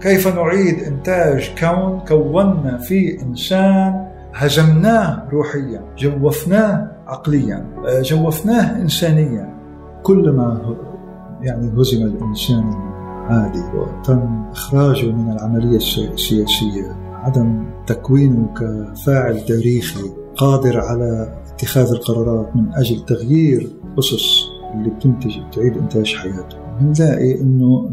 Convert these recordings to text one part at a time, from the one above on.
كيف نعيد إنتاج كون كونا فيه إنسان هزمناه روحيا جوفناه عقليا جوفناه إنسانيا. كلما يعني هزم الإنسان العادي وتم إخراجه من العملية السياسية. عدم تكوينه كفاعل تاريخي قادر على اتخاذ القرارات من أجل تغيير أسس اللي بتنتج بتعيد إنتاج حياته. بنلاقي إنه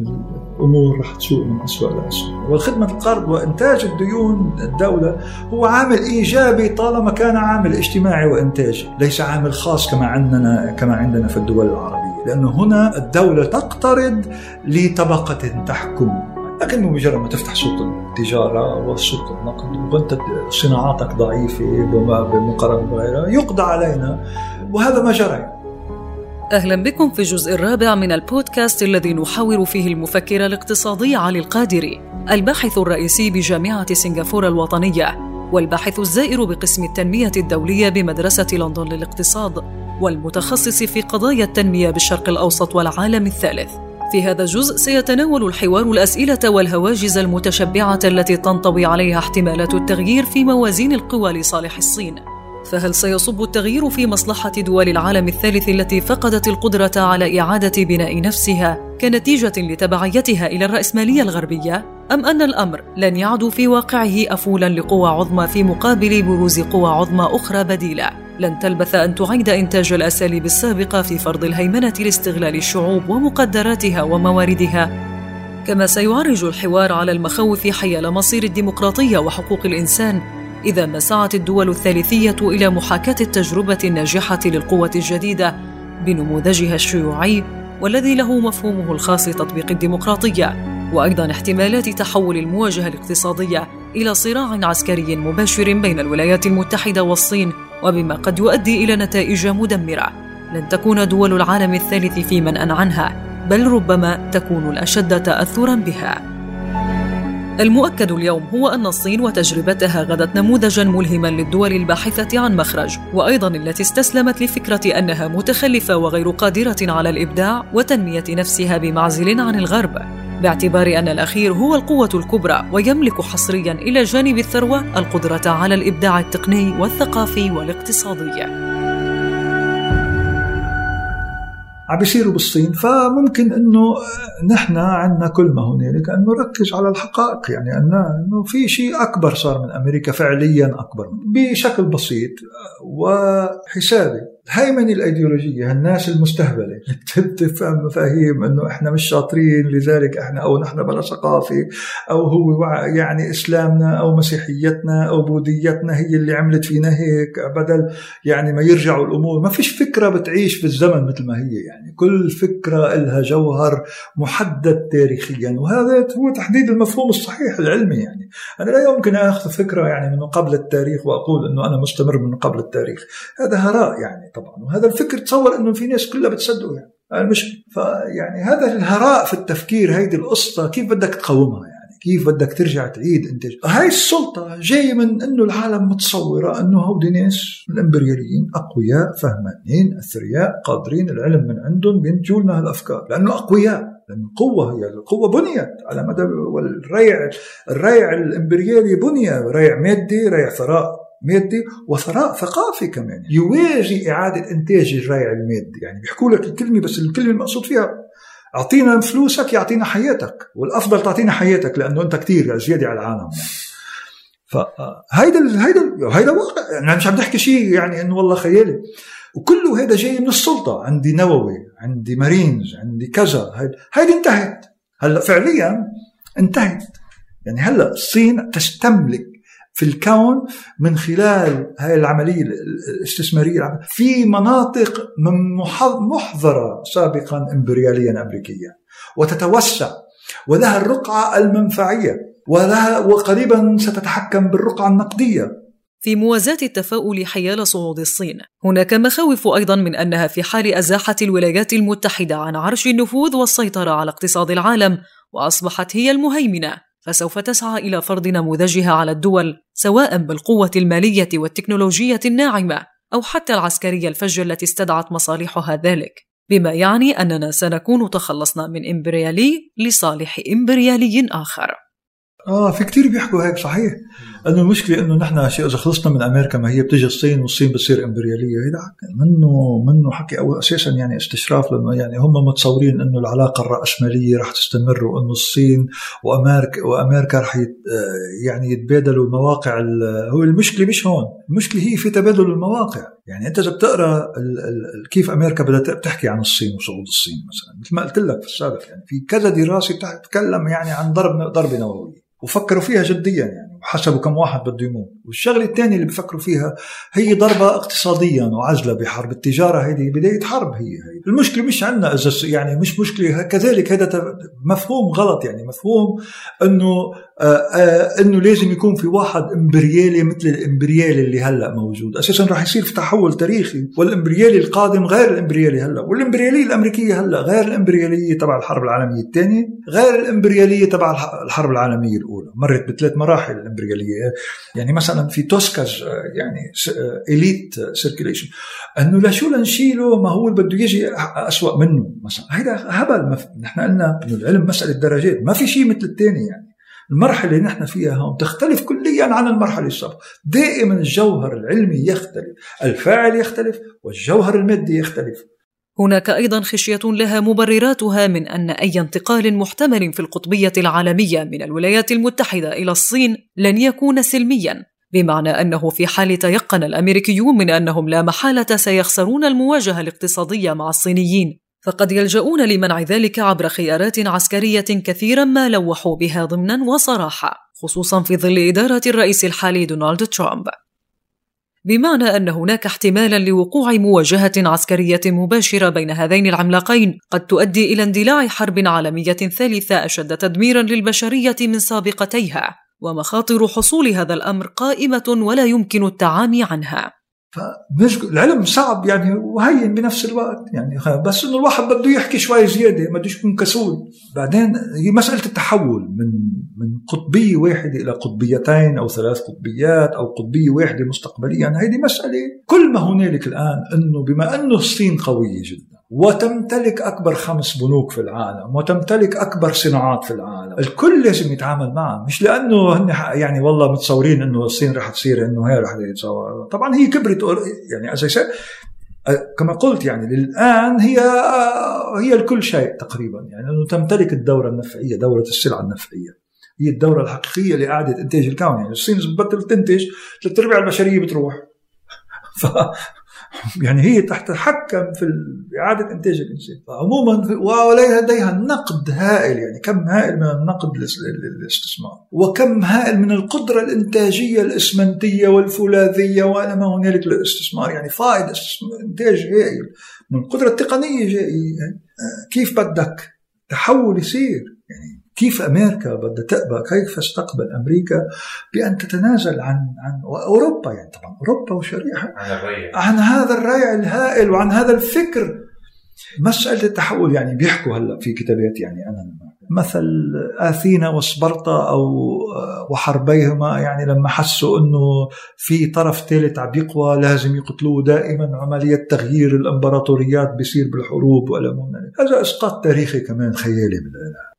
الأمور رح تسوء من اسوء لاسوء والخدمة القرض وإنتاج الديون الدولة هو عامل إيجابي طالما كان عامل اجتماعي وإنتاجي ليس عامل خاص كما عندنا كما عندنا في الدول العربية. لأنه هنا الدولة تقترض لطبقة تحكم. لكنه مجرد ما تفتح سوق التجارة وسوق النقد وأنت صناعاتك ضعيفة بمقارنة بغيرها يقضى علينا. وهذا ما جرى. أهلا بكم في الجزء الرابع من البودكاست الذي نحاور فيه المفكر الاقتصادي علي القادري الباحث الرئيسي بجامعة سنغافورة الوطنية والباحث الزائر بقسم التنمية الدولية بمدرسة لندن للاقتصاد والمتخصص في قضايا التنمية بالشرق الأوسط والعالم الثالث. في هذا الجزء سيتناول الحوار الأسئلة والهواجز المتشبعة التي تنطوي عليها احتمالات التغيير في موازين القوى لصالح الصين. فهل سيصب التغيير في مصلحة دول العالم الثالث التي فقدت القدرة على إعادة بناء نفسها كنتيجة لتبعيتها إلى الرأسمالية الغربية؟ أم أن الأمر لن يعد في واقعه أفولا لقوى عظمى في مقابل بروز قوى عظمى أخرى بديلة؟ لن تلبث أن تعيد إنتاج الأساليب السابقة في فرض الهيمنة لاستغلال الشعوب ومقدراتها ومواردها كما سيعرج الحوار على المخاوف حيال مصير الديمقراطية وحقوق الإنسان إذا ما سعت الدول الثالثية إلى محاكاة التجربة الناجحة للقوة الجديدة بنموذجها الشيوعي والذي له مفهومه الخاص تطبيق الديمقراطية وأيضا احتمالات تحول المواجهة الاقتصادية إلى صراع عسكري مباشر بين الولايات المتحدة والصين وبما قد يؤدي إلى نتائج مدمرة. لن تكون دول العالم الثالث في منأى عنها بل ربما تكون الأشد تأثرا بها. المؤكد اليوم هو أن الصين وتجربتها غدت نموذجا ملهما للدول الباحثة عن مخرج وأيضا التي استسلمت لفكرة أنها متخلفة وغير قادرة على الإبداع وتنمية نفسها بمعزل عن الغرب. باعتبار أن الأخير هو القوة الكبرى ويملك حصريا إلى جانب الثروة القدرة على الإبداع التقني والثقافي والاقتصادي. عم بيصيروا بالصين فممكن إنه نحن عندنا كل ما هنالك ان نركز على الحقائق يعني ان إنه في شيء أكبر صار من أمريكا فعليا أكبر بشكل بسيط وحسابي. الهيمنه الإيديولوجية الناس المستهبلة. اللي بتفهم مفاهيم إنه إحنا مش شاطرين لذلك إحنا أو نحن بلا ثقافة أو هو يعني إسلامنا أو مسيحيتنا أو بوذيتنا هي اللي عملت فينا هيك بدل يعني ما يرجعوا الأمور. ما فيش فكرة بتعيش في الزمن مثل ما هي يعني. كل فكرة لها جوهر محدد تاريخيا. وهذا هو تحديد المفهوم الصحيح العلمي يعني. أنا لا يمكن أخذ فكرة يعني من قبل التاريخ وأقول إنه أنا مستمر من قبل التاريخ. هذا هراء يعني. طبعا. وهذا الفكر تصور إنه في ناس كلها بتصدقه يعني. المشكلة. فيعني هذا الهراء في التفكير هيدي القصة كيف بدك تقاومها يعني؟ كيف بدك ترجع تعيد إنتاج؟ هاي السلطة جاية من إنه العالم متصورة إنه هودي ناس الإمبرياليين أقوياء فهمانين أثرياء قادرين العلم من عندهم بينتجوا لنا هالأفكار. لأنه أقوياء لأن القوة هي القوة بنيت على مدى والريع الريع الإمبريالي بني ريع مادي ريع ثراء. مادي وثراء ثقافي كمان. يواجه إعادة إنتاج الريع المادي. يعني بيحكوا لك الكلمة بس الكلمة المقصود فيها أعطينا فلوسك يعطينا حياتك والأفضل تعطينا حياتك لأنه أنت كثير زيادة على العالم. يعني. فهيدا هيدا هيدا واقع. يعني مش عم نحكي شيء يعني إنه والله خيالي. وكله هيدا جاي من السلطة. عندي نووي عندي مارينز عندي كذا. هيدي انتهت. هلأ فعليا انتهت. يعني هلأ الصين تستملك في الكون من خلال هاي العملية الاستثمارية. في مناطق محظرة سابقا إمبرياليا أمريكيا. وتتوسع. ولها الرقعة المنفعية. ولها وقريبا ستتحكم بالرقعة النقدية. في موازاة التفاؤل حيال صعود الصين، هناك مخاوف أيضا من أنها في حال أزاحت الولايات المتحدة عن عرش النفوذ والسيطرة على اقتصاد العالم وأصبحت هي المهيمنة. فسوف تسعى إلى فرض نموذجها على الدول سواء بالقوة المالية والتكنولوجية الناعمة أو حتى العسكرية الفجة التي استدعت مصالحها ذلك. بما يعني أننا سنكون تخلصنا من إمبريالي لصالح إمبريالي آخر. آه في كتير بيحكوا هيك صحيح. أنه المشكلة إنه نحن شيء إذا خلصنا من أمريكا ما هي بتجي الصين والصين بتصير إمبريالية. هيدا منه منه حكي أو أساسا يعني استشراف لأنه يعني هم متصورين إنه العلاقة الرأسمالية رح تستمر وإنه الصين وامريكا وأمريكا رح يت يعني يتبادلوا مواقع هو المشكلة مش هون المشكلة هي في تبادل المواقع. يعني أنت إذا بتقرأ ال ال كيف أمريكا بدات بتحكي عن الصين وصعود الصين مثلا مثل ما قلت لك في السابق يعني في كذا دراسة بتتكلم يعني عن ضرب ضربة نووية وفكروا فيها جديا يعني. وحسبوا كم واحد بده يموت. والشغلة الثانية اللي بفكروا فيها هي ضربة اقتصاديا وعزله بحرب التجارة هذه بداية حرب هي هي المشكلة مش عندنا إذا يعني مش مشكلة كذلك هذا مفهوم غلط يعني مفهوم آه إنه لازم يكون في واحد إمبريالي مثل الإمبريالي اللي هلأ موجود. أساسا راح يصير في تحول تاريخي والإمبريالي القادم غير الإمبريالي هلأ والإمبريالية الأمريكية هلأ غير الإمبريالية تبع الحرب العالمية الثانية غير الإمبريالية تبع الحرب العالمية الأولى. مرت بثلاث مراحل الإمبريالية. يعني مثلا في توسكاز آه، يعني elite circulation إنه لشو لنشيله ما هو بده يجي اسوء منه مثلا؟ هيدا هبل نحن قلنا إنه العلم مسألة درجات ما في شيء مثل الثاني يعني. المرحلة اللي نحن فيها هون تختلف كليا عن المرحلة السابقة. دائما الجوهر العلمي يختلف الفاعل يختلف والجوهر المادي يختلف. هناك أيضا خشية لها مبرراتها من أن أي انتقال محتمل في القطبية العالمية من الولايات المتحدة إلى الصين لن يكون سلميا بمعنى أنه في حال تيقن الأمريكيون من أنهم لا محالة سيخسرون المواجهة الاقتصادية مع الصينيين. فقد يلجؤون لمنع ذلك عبر خيارات عسكرية كثيرا ما لوحوا بها ضمنا وصراحة خصوصا في ظل إدارة الرئيس الحالي دونالد ترامب. بمعنى أن هناك احتمالا لوقوع مواجهة عسكرية مباشرة بين هذين العملاقين قد تؤدي إلى اندلاع حرب عالمية ثالثة أشد تدميرا للبشرية من سابقتيها ومخاطر حصول هذا الأمر قائمة ولا يمكن التعامي عنها. العلم صعب يعني وهين بنفس الوقت يعني. بس إنه الواحد بده يحكي شوي زيادة ما بدوش يكون كسول. بعدين هي مسألة التحول من من قطبية واحدة إلى قطبيتين أو ثلاث قطبيات أو قطبية واحدة مستقبليا يعني هذه مسألة كل ما هنالك الآن إنه بما إنه الصين قوية جدا وتمتلك أكبر خمس بنوك في العالم وتمتلك أكبر صناعات في العالم. الكل لازم يتعامل معها مش لأنه هن يعني والله متصورين أنه الصين رح تصير أنه هي رح تتصور طبعا هي كبرت يعني أساسا كما قلت يعني للآن هي هي الكل شيء تقريبا. يعني أنه تمتلك الدورة النفعية دورة السلعة النفعية. هي الدورة الحقيقية لإعادة إنتاج الكون. يعني الصين بتبطل تنتج ثلاث أرباع البشرية بتروح. ف يعني هي تتحكم في إعادة إنتاج الإنسان. عموما ولديها نقد هائل يعني كم هائل من النقد للاستثمار. وكم هائل من القدرة الإنتاجية الإسمنتية والفولاذية وأنا ما هنالك للاستثمار. يعني فائدة إنتاج هائل من القدرة التقنية جاي يعني كيف بدك تحول يصير؟ يعني كيف أمريكا بدها تقبل كيف تستقبل أمريكا بأن تتنازل عن عن أوروبا يعني؟ طبعا أوروبا وشريحه عن, عن هذا الريع الهائل وعن هذا الفكر. مسألة التحول يعني بيحكوا هلأ في كتابات يعني أنا مثل آثينا وسبرطة أو وحربيهما يعني لما حسوا أنه في طرف ثالث عم يقوى لازم يقتلوه دائما. عملية تغيير الإمبراطوريات بيصير بالحروب ولا هذا. إسقاط تاريخي كمان خيالي بالإله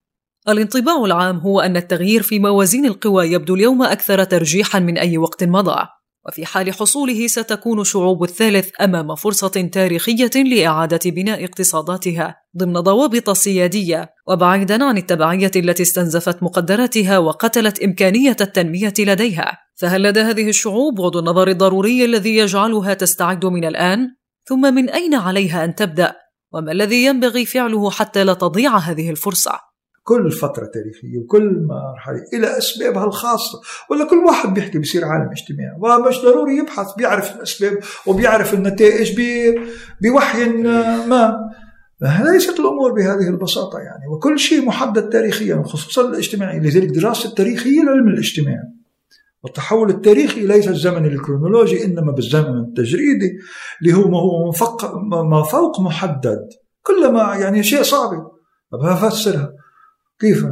الانطباع العام هو أن التغيير في موازين القوى يبدو اليوم أكثر ترجيحا من أي وقت مضى وفي حال حصوله ستكون شعوب الثالث أمام فرصة تاريخية لإعادة بناء اقتصاداتها ضمن ضوابط سيادية وبعيدا عن التبعية التي استنزفت مقدراتها وقتلت إمكانية التنمية لديها. فهل لدى هذه الشعوب وضع النظر الضروري الذي يجعلها تستعد من الآن؟ ثم من أين عليها أن تبدأ؟ وما الذي ينبغي فعله حتى لا تضيع هذه الفرصة؟ كل فترة تاريخية وكل مرحلة إلى أسبابها الخاصة. ولا كل واحد بيحكي بيصير عالم اجتماعي. ومش ضروري يبحث بيعرف الأسباب وبيعرف النتائج بوحي ما. ليست الأمور بهذه البساطة يعني. وكل شيء محدد تاريخيا خصوصا الاجتماعي. لذلك دراسة التاريخ هي العلم الاجتماعي والتحول التاريخي ليس الزمن الكرونولوجي إنما بالزمن التجريدي اللي هو ما هو ما فوق محدد. كلما يعني شيء صعب بفسرها كيف؟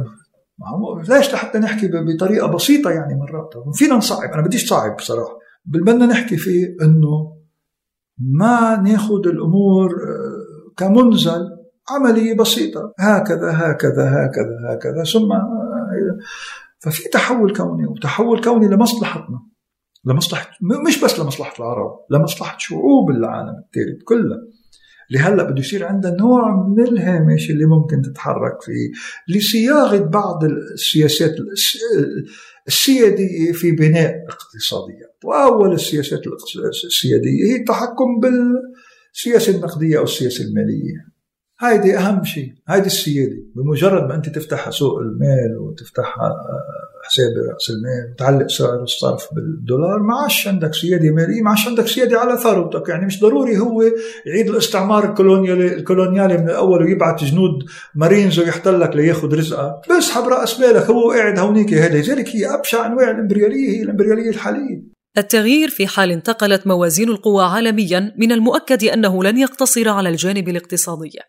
ليش لحتى نحكي بطريقة بسيطة يعني مرات فينا نصعب أنا بديش صعب بصراحة بدنا نحكي فيه إنه ما ناخذ الأمور آه، كمنزل عمليه بسيطة. هكذا هكذا هكذا هكذا ثم آه، ففي تحول كوني وتحول كوني لمصلحتنا لمصلحة مش بس لمصلحة العرب لمصلحة شعوب العالم الثالث كلها. اللي هلا بده يصير عندها نوع من الهامش اللي ممكن تتحرك فيه لصياغة بعض السياسات السيادية في بناء اقتصاديات. وأول السياسات السيادية هي التحكم بالسياسة النقدية أو السياسة المالية. هيدي أهم شيء هيدي السيادة. بمجرد ما أنت تفتح سوق المال وتفتح حساب رأس المال وتعلق سعر الصرف بالدولار ما عادش عندك سيادة مالية ما عادش عندك سيادة على ثروتك. يعني مش ضروري هو يعيد الاستعمار الكولونيالي الكولونيالي من الأول ويبعث جنود مارينز ويحتلك لياخذ رزقك. بيسحب رأس مالك هو قاعد هونيك. هذا لذلك هي أبشع أنواع الإمبريالية هي الإمبريالية الحالية. التغيير في حال انتقلت موازين القوى عالميا من المؤكد أنه لن يقتصر على الجانب الاقتصادي.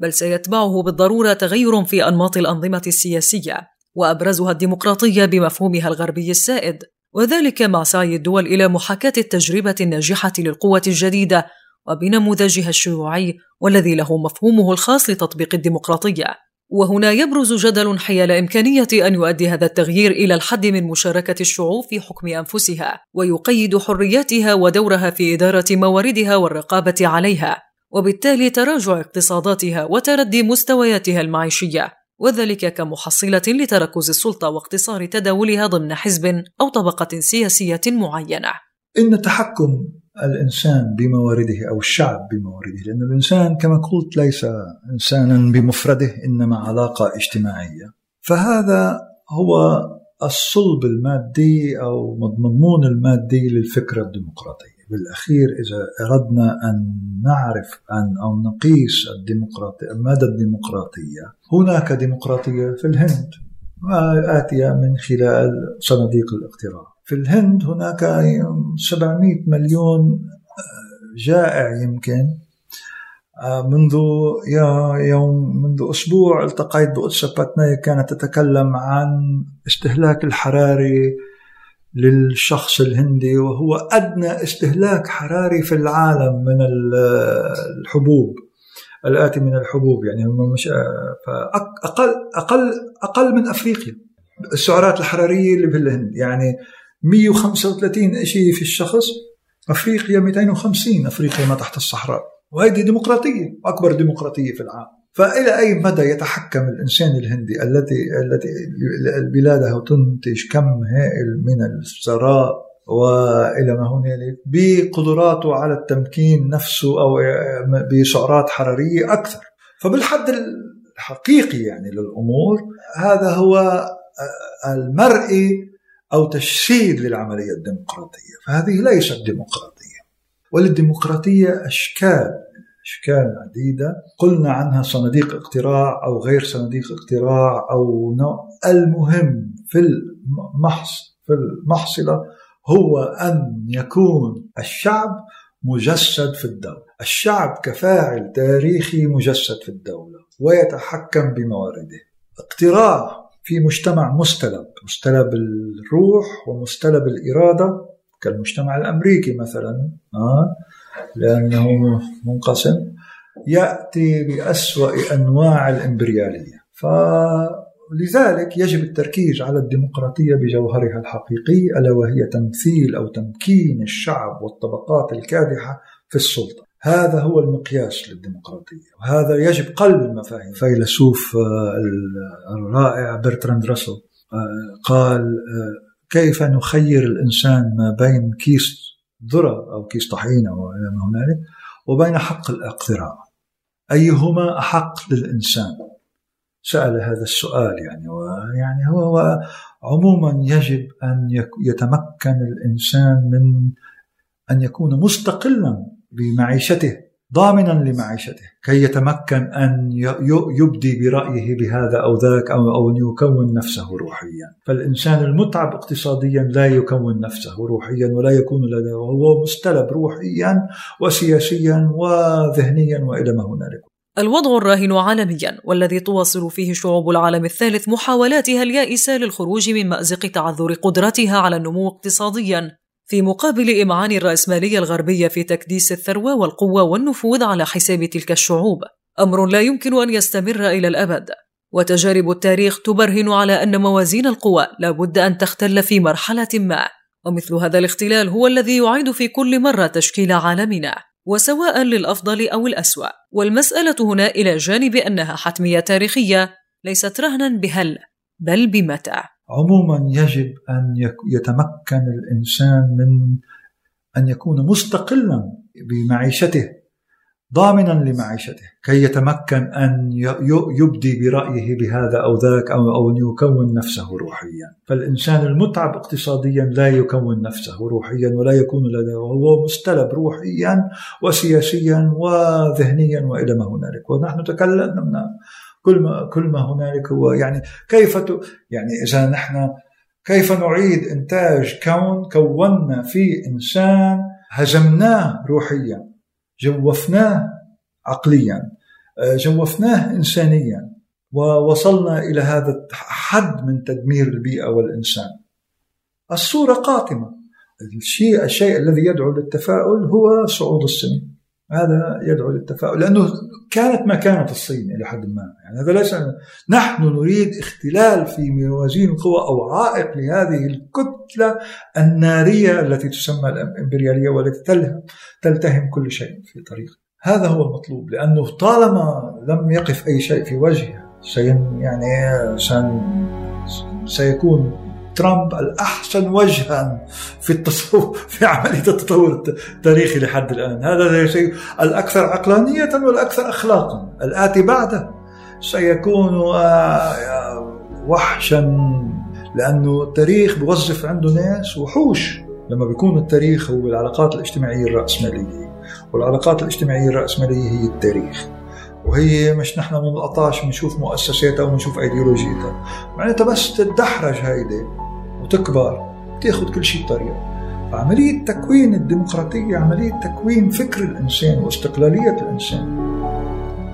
بل سيتبعه بالضرورة تغير في أنماط الأنظمة السياسية وأبرزها الديمقراطية بمفهومها الغربي السائد. وذلك مع سعي الدول إلى محاكاة التجربة الناجحة للقوة الجديدة وبنموذجها الشيوعي والذي له مفهومه الخاص لتطبيق الديمقراطية. وهنا يبرز جدل حيال إمكانية أن يؤدي هذا التغيير إلى الحد من مشاركة الشعوب في حكم أنفسها ويقيد حرياتها ودورها في إدارة مواردها والرقابة عليها. وبالتالي تراجع اقتصاداتها وتردي مستوياتها المعيشية وذلك كمحصلة لتركز السلطة واقتصار تداولها ضمن حزب أو طبقة سياسية معينة. إن تحكم الإنسان بموارده أو الشعب بموارده لأن الإنسان كما قلت ليس إنسانا بمفرده إنما علاقة اجتماعية. فهذا هو الصلب المادي أو مضمون المادي للفكره الديمقراطيه بالأخير إذا أردنا أن نعرف أن أو نقيس الديمقراطية مدى الديمقراطية. هناك ديمقراطية في الهند آتية من خلال صناديق الاقتراع. في الهند هناك 700 مليون جائع يمكن. منذ يوم منذ أسبوع التقيت بقدس باتناي كانت تتكلم عن استهلاك الحراري للشخص الهندي وهو أدنى استهلاك حراري في العالم من الحبوب الآتي من الحبوب يعني مش أقل أقل من أفريقيا. السعرات الحرارية اللي في الهند يعني 135 شيء في الشخص أفريقيا 250 أفريقيا ما تحت الصحراء. وهذه ديمقراطية أكبر ديمقراطية في العالم. فإلى أي مدى يتحكم الإنسان الهندي التي التي بلاده تنتج كم هائل من الثراء وإلى ما هنالك؟ بقدراته على التمكين نفسه أو بسعرات حرارية أكثر. فبالحد الحقيقي يعني للأمور هذا هو المرئي أو تجسيد للعملية الديمقراطية. فهذه ليست ديمقراطية. وللديمقراطية أشكال. أشكال عديدة. قلنا عنها صناديق اقتراع أو غير صناديق اقتراع أو نوع. المهم في المحص في المحصلة هو أن يكون الشعب مجسد في الدولة. الشعب كفاعل تاريخي مجسد في الدولة ويتحكم بموارده. اقتراع في مجتمع مستلب مستلب الروح ومستلب الإرادة. كالمجتمع الأمريكي مثلا آه. لأنه منقسم يأتي بأسوأ أنواع الإمبريالية. فلذلك يجب التركيز على الديمقراطية بجوهرها الحقيقي ألا وهي تمثيل أو تمكين الشعب والطبقات الكادحة في السلطة. هذا هو المقياس للديمقراطية وهذا يجب قلب المفاهيم. فيلسوف الرائع برتراند راسل قال كيف نخير الإنسان ما بين كيس ذرة أو كيس طحين أو ما هنالك وبين حق الاقتراع. أيهما أحق للإنسان؟ سأل هذا السؤال يعني ويعني هو عموما يجب أن يتمكن الإنسان من أن يكون مستقلا بمعيشته. ضامنا لمعيشته. كي يتمكن أن يبدي برأيه بهذا أو ذاك أو أن يكون نفسه روحيا. فالإنسان المتعب اقتصاديا لا يكون نفسه روحيا ولا يكون لديه وهو مستلب روحيا وسياسيا وذهنيا وإلى ما هنالك. الوضع الراهن عالميا والذي تواصل فيه شعوب العالم الثالث محاولاتها اليائسة للخروج من مأزق تعذر قدرتها على النمو اقتصاديا. في مقابل إمعان الرأسمالية الغربية في تكديس الثروة والقوة والنفوذ على حساب تلك الشعوب، أمر لا يمكن أن يستمر إلى الأبد، وتجارب التاريخ تبرهن على أن موازين القوى لا بد أن تختل في مرحلة ما. ومثل هذا الاختلال هو الذي يعيد في كل مرة تشكيل عالمنا وسواء للأفضل أو الأسوأ. والمسألة هنا إلى جانب أنها حتمية تاريخية ليست رهنا بهل بل بمتى. عموما يجب أن يتمكن الإنسان من أن يكون مستقلا بمعيشته ضامنا لمعيشته كي يتمكن أن يبدي برأيه بهذا أو ذاك أو أن يكون نفسه روحيا. فالإنسان المتعب اقتصاديا لا يكون نفسه روحيا ولا يكون لديه وهو مستلب روحيا وسياسيا وذهنيا وإلى ما هنالك. ونحن تكلمنا كل ما كل ما هنالك هو. يعني كيف يعني إذا نحن كيف نعيد إنتاج كون كونا فيه إنسان هزمناه روحيا جوفناه عقليا آه، جوفناه انسانيا ووصلنا إلى هذا الحد من تدمير البيئة والإنسان. الصورة قاتمة. الشيء الشيء الذي يدعو للتفاؤل هو صعود الصين هذا يدعو للتفاؤل لأنه كانت مكانة الصين إلى حد ما. يعني هذا ليس نحن نريد اختلال في موازين القوى أو عائق لهذه الكتلة النارية التي تسمى الإمبريالية والتي تلتهم كل شيء في طريق. هذا هو المطلوب لأنه طالما لم يقف أي شيء في وجهها يعني سيكون ترامب الأحسن وجها في التصور في عملية التطور التاريخي لحد الآن. هذا شيء الأكثر عقلانية والأكثر أخلاقا. الآتي بعده. سيكون آه، وحشا. لأنه التاريخ بوظف عنده ناس وحوش. لما بيكون التاريخ هو العلاقات الاجتماعية الرأسمالية. والعلاقات الاجتماعية الرأسمالية هي التاريخ. وهي مش نحن من القطاش بنشوف مؤسساتها وبنشوف ايديولوجيتها معناتها بس تدحرج هيدي وتكبر بتاخذ كل شيء بطريقة. فعملية تكوين الديمقراطية عملية تكوين فكر الإنسان واستقلالية الإنسان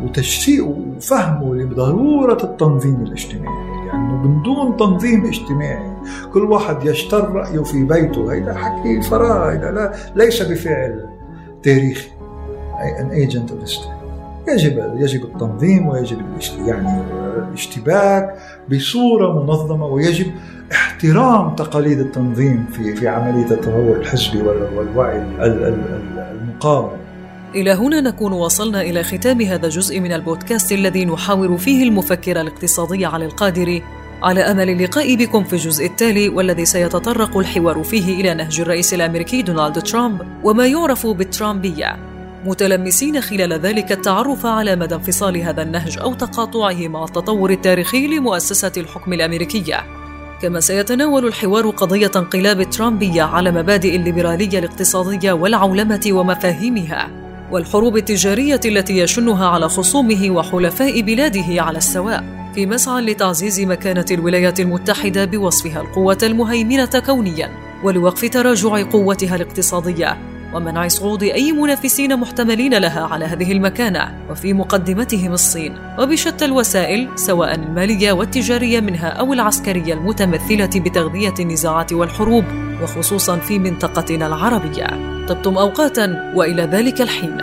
وتشسيق وفهمه لضرورة التنظيم الاجتماعي لأنه يعني من دون تنظيم اجتماعي كل واحد يشتر رأيه في بيته. هيدا حكي فراغ هيدا لا ليس بفعل تاريخي. Agent of history يجب يجب التنظيم ويجب يعني الاشتباك بصورة منظمة ويجب احترام تقاليد التنظيم في في عملية التطور الحزبي والوعي المقاوم. إلى هنا نكون وصلنا إلى ختام هذا الجزء من البودكاست الذي نحاور فيه المفكر الاقتصادي علي القادري على أمل اللقاء بكم في الجزء التالي والذي سيتطرق الحوار فيه إلى نهج الرئيس الأمريكي دونالد ترامب وما يعرف بالترامبية. متلمسين خلال ذلك التعرف على مدى انفصال هذا النهج أو تقاطعه مع التطور التاريخي لمؤسسة الحكم الأمريكية. كما سيتناول الحوار قضية انقلاب الترامبيه على مبادئ الليبرالية الاقتصادية والعولمة ومفاهيمها والحروب التجارية التي يشنها على خصومه وحلفاء بلاده على السواء في مسعى لتعزيز مكانة الولايات المتحدة بوصفها القوة المهيمنة كونيا ولوقف تراجع قوتها الاقتصادية. ومنع صعود أي منافسين محتملين لها على هذه المكانة وفي مقدمتهم الصين. وبشتى الوسائل سواء المالية والتجارية منها أو العسكرية المتمثلة بتغذية النزاعات والحروب وخصوصا في منطقتنا العربية. طبتم أوقاتا وإلى ذلك الحين.